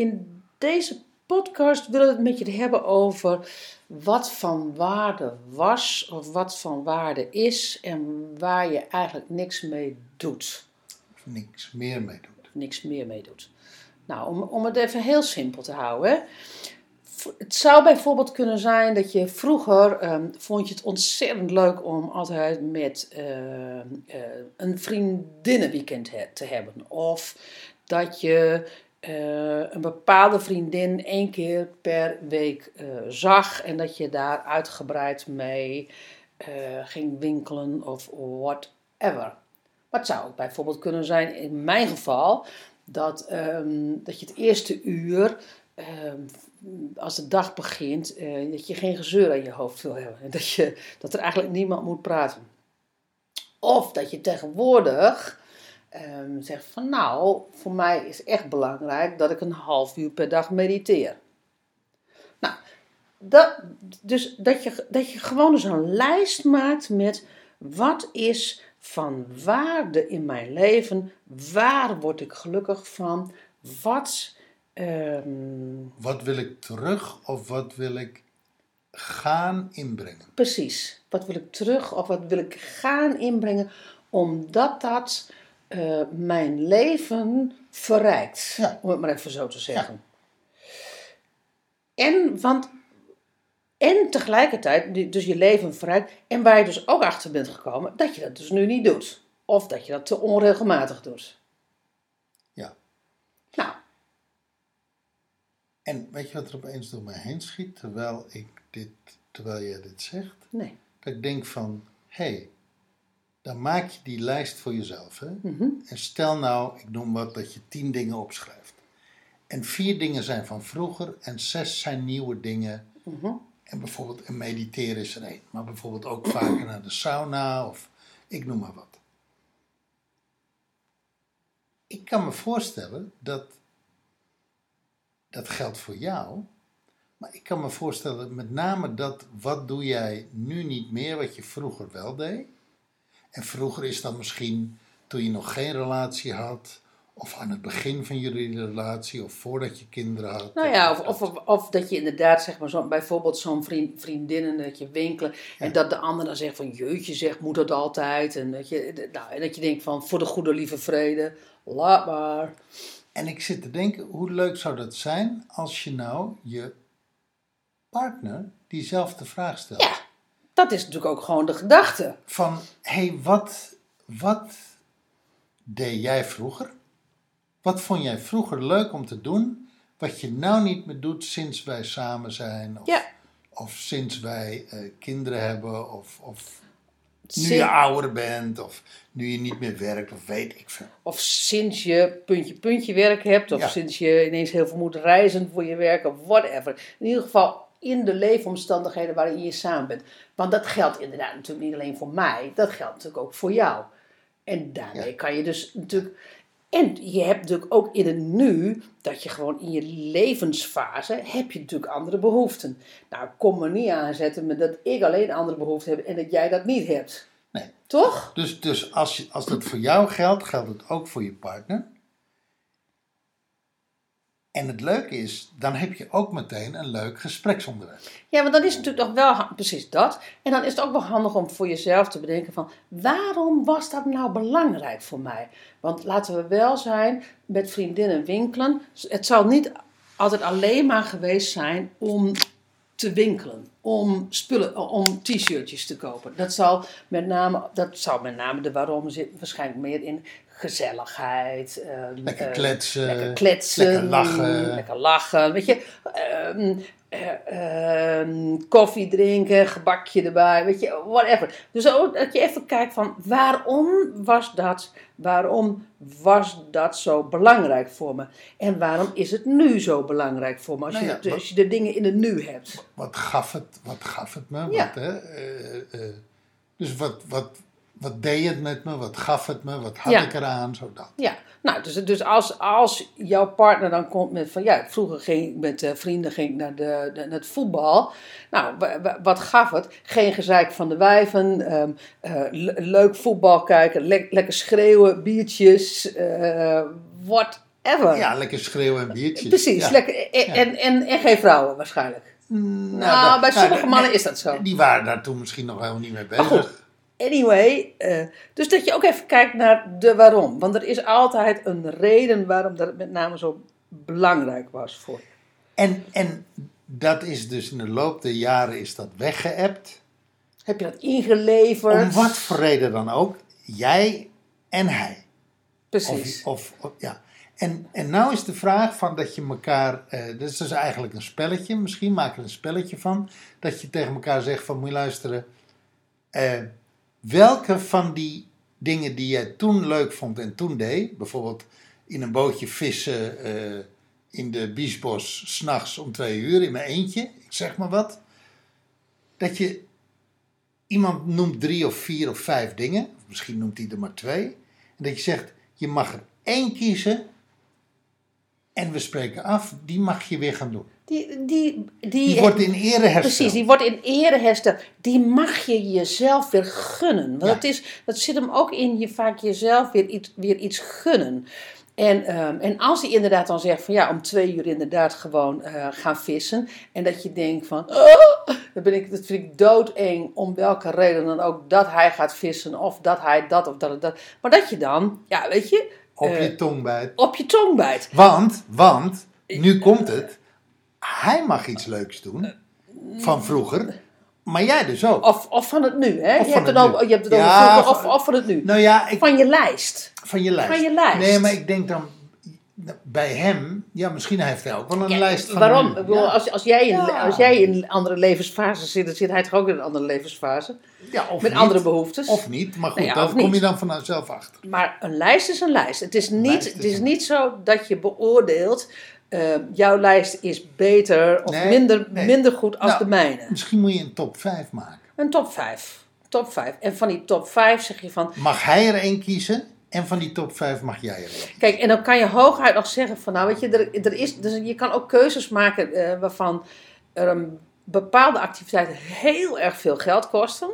in deze podcast wil ik het met je hebben over wat van waarde was of wat van waarde is en waar je eigenlijk niks mee doet. Of niks meer mee doet. Niks meer mee doet. Nou, om, om het even heel simpel te houden. hè. Het zou bijvoorbeeld kunnen zijn dat je vroeger ehm, vond je het ontzettend leuk om altijd met ehm, eh, een vriendinnenweekend he- te hebben. Of dat je eh, een bepaalde vriendin één keer per week eh, zag en dat je daar uitgebreid mee eh, ging winkelen of whatever. Het zou bijvoorbeeld kunnen zijn, in mijn geval, dat, ehm, dat je het eerste uur, ehm, als de dag begint, dat je geen gezeur aan je hoofd wil hebben. En dat, je, dat er eigenlijk niemand moet praten. Of dat je tegenwoordig ehm, zegt van nou, voor mij is echt belangrijk dat ik een half uur per dag mediteer. Nou, dat, dus dat je, dat je gewoon eens een lijst maakt met wat is van waarde in mijn leven, waar word ik gelukkig van, wat, ehm, Wat wil ik terug of wat wil ik gaan inbrengen? precies, wat wil ik terug of wat wil ik gaan inbrengen, omdat dat eh, mijn leven verrijkt, Ja. om het maar even zo te zeggen. En, want, en tegelijkertijd, dus je leven verrijkt, en waar je dus ook achter bent gekomen, dat je dat dus nu niet doet. Of dat je dat te onregelmatig doet. Ja. Nou, En weet je wat er opeens door mij heen schiet terwijl, ik dit, terwijl jij dit zegt? nee. Dat ik denk van, hé, hey, dan maak je die lijst voor jezelf. Hè? Mhm. En stel nou, ik noem wat, dat je tien dingen opschrijft. En vier dingen zijn van vroeger en zes zijn nieuwe dingen. Mhm. En bijvoorbeeld een mediteren is er één. Maar bijvoorbeeld ook vaker naar de sauna of ik noem maar wat. Ik kan me voorstellen dat dat geldt voor jou. Maar ik kan me voorstellen met name dat wat doe jij nu niet meer wat je vroeger wel deed. En vroeger is dat misschien toen je nog geen relatie had. Of aan het begin van jullie relatie. Of voordat je kinderen had. Nou ja, of, of, of, of dat je inderdaad, zeg maar, zo, bijvoorbeeld zo'n vriend, vriendinnen, dat je winkelen. En dat de ander dan zegt van, jeutje zegt, moet dat altijd? En dat je, nou, en dat je denkt van, voor de goede lieve vrede, laat maar. En ik zit te denken, hoe leuk zou dat zijn als je nou je partner diezelfde vraag stelt. Ja, dat is natuurlijk ook gewoon de gedachte. Van, hé, hey, wat, wat deed jij vroeger? Wat vond jij vroeger leuk om te doen, wat je nou niet meer doet sinds wij samen zijn? Of, Ja. of sinds wij eh, kinderen hebben, of, of nu Sin- je ouder bent, of nu je niet meer werkt, of weet ik veel. Of sinds je puntje puntje werk hebt, of Ja. sinds je ineens heel veel moet reizen voor je werk, of whatever. In ieder geval in de leefomstandigheden waarin je samen bent. Want dat geldt inderdaad natuurlijk niet alleen voor mij, dat geldt natuurlijk ook voor jou. En daarmee Ja. kan je dus natuurlijk. En je hebt natuurlijk ook in het nu, dat je gewoon in je levensfase, heb je natuurlijk andere behoeften. Nou, kom me niet aanzetten met dat ik alleen andere behoeften heb en dat jij dat niet hebt. Nee. Toch? Dus, dus als, je, als dat voor jou geldt, geldt het ook voor je partner. En het leuke is, dan heb je ook meteen een leuk gespreksonderwerp. Ja, want dan is natuurlijk nog wel precies dat. En dan is het ook wel handig om voor jezelf te bedenken van waarom was dat nou belangrijk voor mij? Want laten we wel zijn met vriendinnen winkelen. Het zal niet altijd alleen maar geweest zijn om te winkelen, om spullen, om t-shirtjes te kopen. Dat zal met name, dat zal met name de waarom zit waarschijnlijk meer in gezelligheid. eh, Lekker eh, kletsen, lekker kletsen, lekker lachen. lekker lachen, weet je, ehm, eh, ehm, koffie drinken, gebakje erbij, weet je, whatever. Dus ook dat je even kijkt van waarom was dat, waarom was dat zo belangrijk voor me? En waarom is het nu zo belangrijk voor me als, Nou je, ja, als je de dingen in het nu hebt? Wat gaf het, wat gaf het me? Ja. Wat, hè? eh, eh, dus wat, wat, wat deed het met me? Wat gaf het me? Wat had Ja. ik eraan? Zo dat. Ja, nou, dus, dus als, als jouw partner dan komt met van ja, vroeger ging ik met eh, vrienden ging ik naar, de, de, naar het voetbal. Nou, wa- wa- wat gaf het? Geen gezeik van de wijven, ehm, eh, le- leuk voetbal kijken, le- lekker schreeuwen, biertjes, eh, ever. Ja, lekker schreeuwen en biertjes. Precies, Ja. lekker. En, en, en, en geen vrouwen waarschijnlijk. Nou, dat- bij sommige nee, mannen is dat zo. Die waren daar toen misschien nog helemaal niet mee Maar bezig. goed, anyway. eh, dus dat je ook even kijkt naar de waarom. Want er is altijd een reden waarom dat met name zo belangrijk was voor je. En, en dat is dus in de loop der jaren is dat weggeëpt. Heb je dat ingeleverd? Om wat voor reden dan ook. Jij en hij. Precies. Of, of, of- ja. En, en nou is de vraag van dat je elkaar, eh dit is dus eigenlijk een spelletje, misschien maak er een spelletje van, dat je tegen elkaar zegt van moet je luisteren, eh, welke van die dingen die jij toen leuk vond en toen deed, bijvoorbeeld in een bootje vissen eh, in de Biesbos s'nachts om twee uur in mijn eentje, ik zeg maar wat, dat je iemand noemt drie of vier of vijf dingen, misschien noemt hij er maar twee, en dat je zegt, je mag er één kiezen en we spreken af, die mag je weer gaan doen. Die, die, die, Die wordt in ere hersteld. Precies, die wordt in ere hersteld. Die mag je jezelf weer gunnen. Want Ja. het is, dat zit hem ook in je vaak jezelf weer iets, weer iets gunnen. En, ehm, en als hij inderdaad dan zegt van ja, om twee uur inderdaad gewoon eh, gaan vissen. En dat je denkt van, oh, dan ben ik, dat vind ik doodeng om welke reden dan ook dat hij gaat vissen. Of dat hij dat of dat of dat. Maar dat je dan, ja weet je, Op eh, je tong bijt. op je tong bijt. Want, want, nu komt het. Hij mag iets leuks doen. Van vroeger. Maar jij dus ook. Of, of van het nu, hè? Of je, van hebt het nu. je hebt het over Ja, vroeger, of, of van het nu. Nou ja, ik, Van je lijst. van je lijst. van je lijst. Nee, maar ik denk dan bij hem, ja, misschien heeft hij ook wel een Ja, lijst van. waarom? Ja. als, als, jij in, Ja. als jij in een andere levensfase zit, dan zit hij toch ook in een andere levensfase. Ja, of met niet. andere behoeftes. Of niet, maar goed, Nou daar kom niet. je dan vanzelf achter. Maar een lijst is een lijst. Het is niet, lijst het is een- niet zo dat je beoordeelt, eh, jouw lijst is beter of Nee, minder, nee. minder goed als Nou, de mijne. Misschien moet je een top 5 maken. Een top 5. Top 5. En van die top 5 zeg je van, Mag hij er één kiezen en van die top 5 mag jij er. Kijk, en dan kan je hooguit nog zeggen van, nou weet je, er, er is, dus je kan ook keuzes maken eh, waarvan een bepaalde activiteiten heel erg veel geld kosten.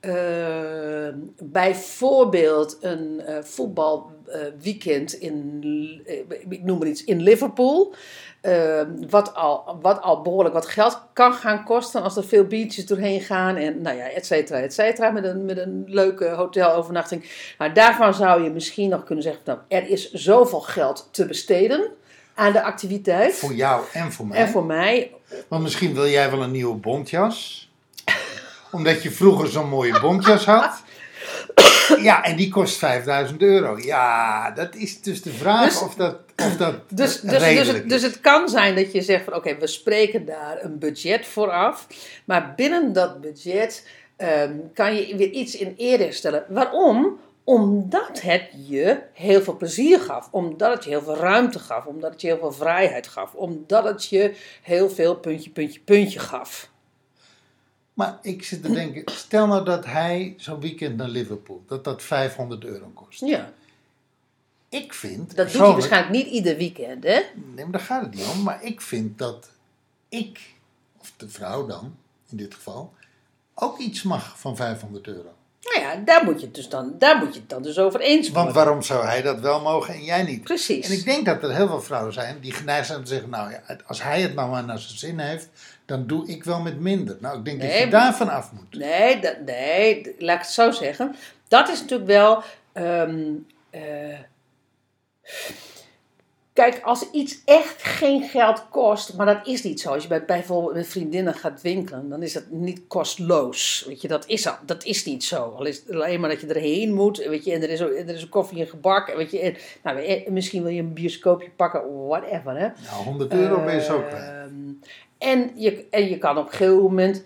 Eh, bijvoorbeeld een eh, voetbalweekend in, eh, ik noem maar iets, in Liverpool. Eh, wat, al, wat al behoorlijk wat geld kan gaan kosten als er veel biertjes doorheen gaan. En nou ja, et cetera, et cetera. Met een, met een leuke hotelovernachting. Nou, daarvan zou je misschien nog kunnen zeggen: nou, er is zoveel geld te besteden aan de activiteit. Voor jou en voor mij. en voor mij, Want misschien wil jij wel een nieuwe bontjas. Omdat je vroeger zo'n mooie bontjas had. Ja, en die kost 5000 euro. Ja, dat is dus de vraag Dus- of dat, of dat Dus, dus, dus, het, dus het kan zijn dat je zegt van oké, we spreken daar een budget voor af. Maar binnen dat budget ehm, kan je weer iets in ere stellen. Waarom? Omdat het je heel veel plezier gaf. Omdat het je heel veel ruimte gaf. Omdat het je heel veel vrijheid gaf. Omdat het je heel veel puntje, puntje, puntje gaf. Maar ik zit te denken, stel nou dat hij zo'n weekend naar Liverpool, dat dat 500 euro kost. Ja, Ik vind, dat doet hij waarschijnlijk niet ieder weekend, hè? Nee, maar daar gaat het niet om. Maar ik vind dat ik, of de vrouw dan, in dit geval, ook iets mag van 500 euro. Nou ja, daar moet je het dus dan, daar moet je het dan dus over eens Want worden. waarom zou hij dat wel mogen en jij niet? Precies. En ik denk dat er heel veel vrouwen zijn die geneigd zijn om te zeggen: Nou ja, als hij het nou maar naar zijn zin heeft, dan doe ik wel met minder. Nou, ik denk dat je daarvan af moet. Nee, dat, nee, laat ik het zo zeggen. Dat is natuurlijk wel. ehm, eh, kijk, als iets echt geen geld kost, maar dat is niet zo. Als je bij, bijvoorbeeld met vriendinnen gaat winkelen, dan is dat niet kostloos. Weet je, dat is, al, dat is niet zo. Al is het alleen maar dat je erheen moet, weet je, en er is, er is een koffie en gebak, weet je. En, nou, eh, misschien wil je een bioscoopje pakken, whatever, hè. Nou, 100 euro ben je zo kwijt. Ehm, en, je, en je kan op een gegeven moment.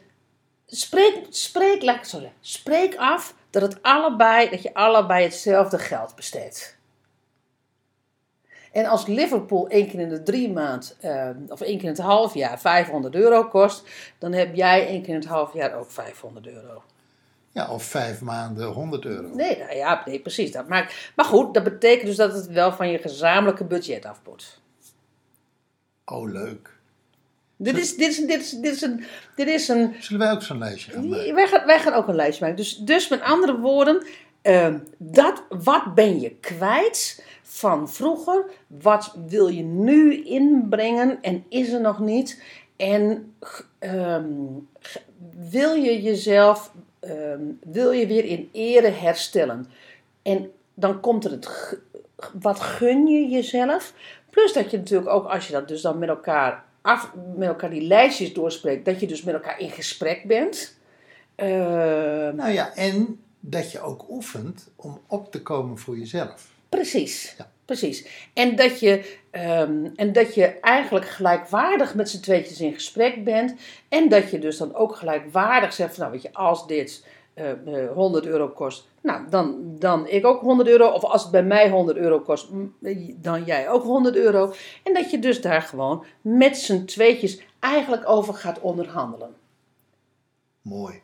Spreek, spreek, laat ik het zo zeggen. Spreek af dat, het allebei, dat je allebei hetzelfde geld besteedt. En als Liverpool één keer in de drie maand, ehm, of één keer in het half jaar 500 euro kost, dan heb jij één keer in het half jaar ook 500 euro. Ja, of vijf maanden 100 euro. Nee, nou ja, nee, precies. Dat maakt, maar goed, dat betekent dus dat het wel van je gezamenlijke budget af moet. Oh, leuk. Dit is, dit is, dit is, dit is een, dit is een Zullen wij ook zo'n lijstje gaan maken? Wij gaan, wij gaan ook een lijstje maken. Dus, dus met andere woorden, Ehm, dat, wat ben je kwijt van vroeger? Wat wil je nu inbrengen en is er nog niet? En ehm, wil je jezelf, ehm, wil je weer in ere herstellen? En dan komt er het, wat gun je jezelf? Plus dat je natuurlijk ook, als je dat dus dan met elkaar, af, met elkaar die lijstjes doorspreekt, dat je dus met elkaar in gesprek bent. Ehm, Nou ja, en dat je ook oefent om op te komen voor jezelf. Precies, Ja. precies. En dat, je, ehm, en dat je eigenlijk gelijkwaardig met z'n tweetjes in gesprek bent. En dat je dus dan ook gelijkwaardig zegt van, nou weet je, als dit eh, eh, 100 euro kost, nou dan, dan ik ook 100 euro. Of als het bij mij 100 euro kost, mm, dan jij ook 100 euro. En dat je dus daar gewoon met z'n tweetjes eigenlijk over gaat onderhandelen. Mooi.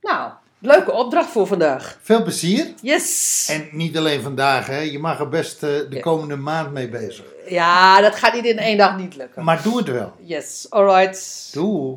Nou, leuke opdracht voor vandaag. Veel plezier. Yes! En niet alleen vandaag, hè. je mag er best eh, de Ja. komende maand mee bezig. Ja, dat gaat niet in één dag niet lukken. Maar doe het wel. Yes, alright. Doei.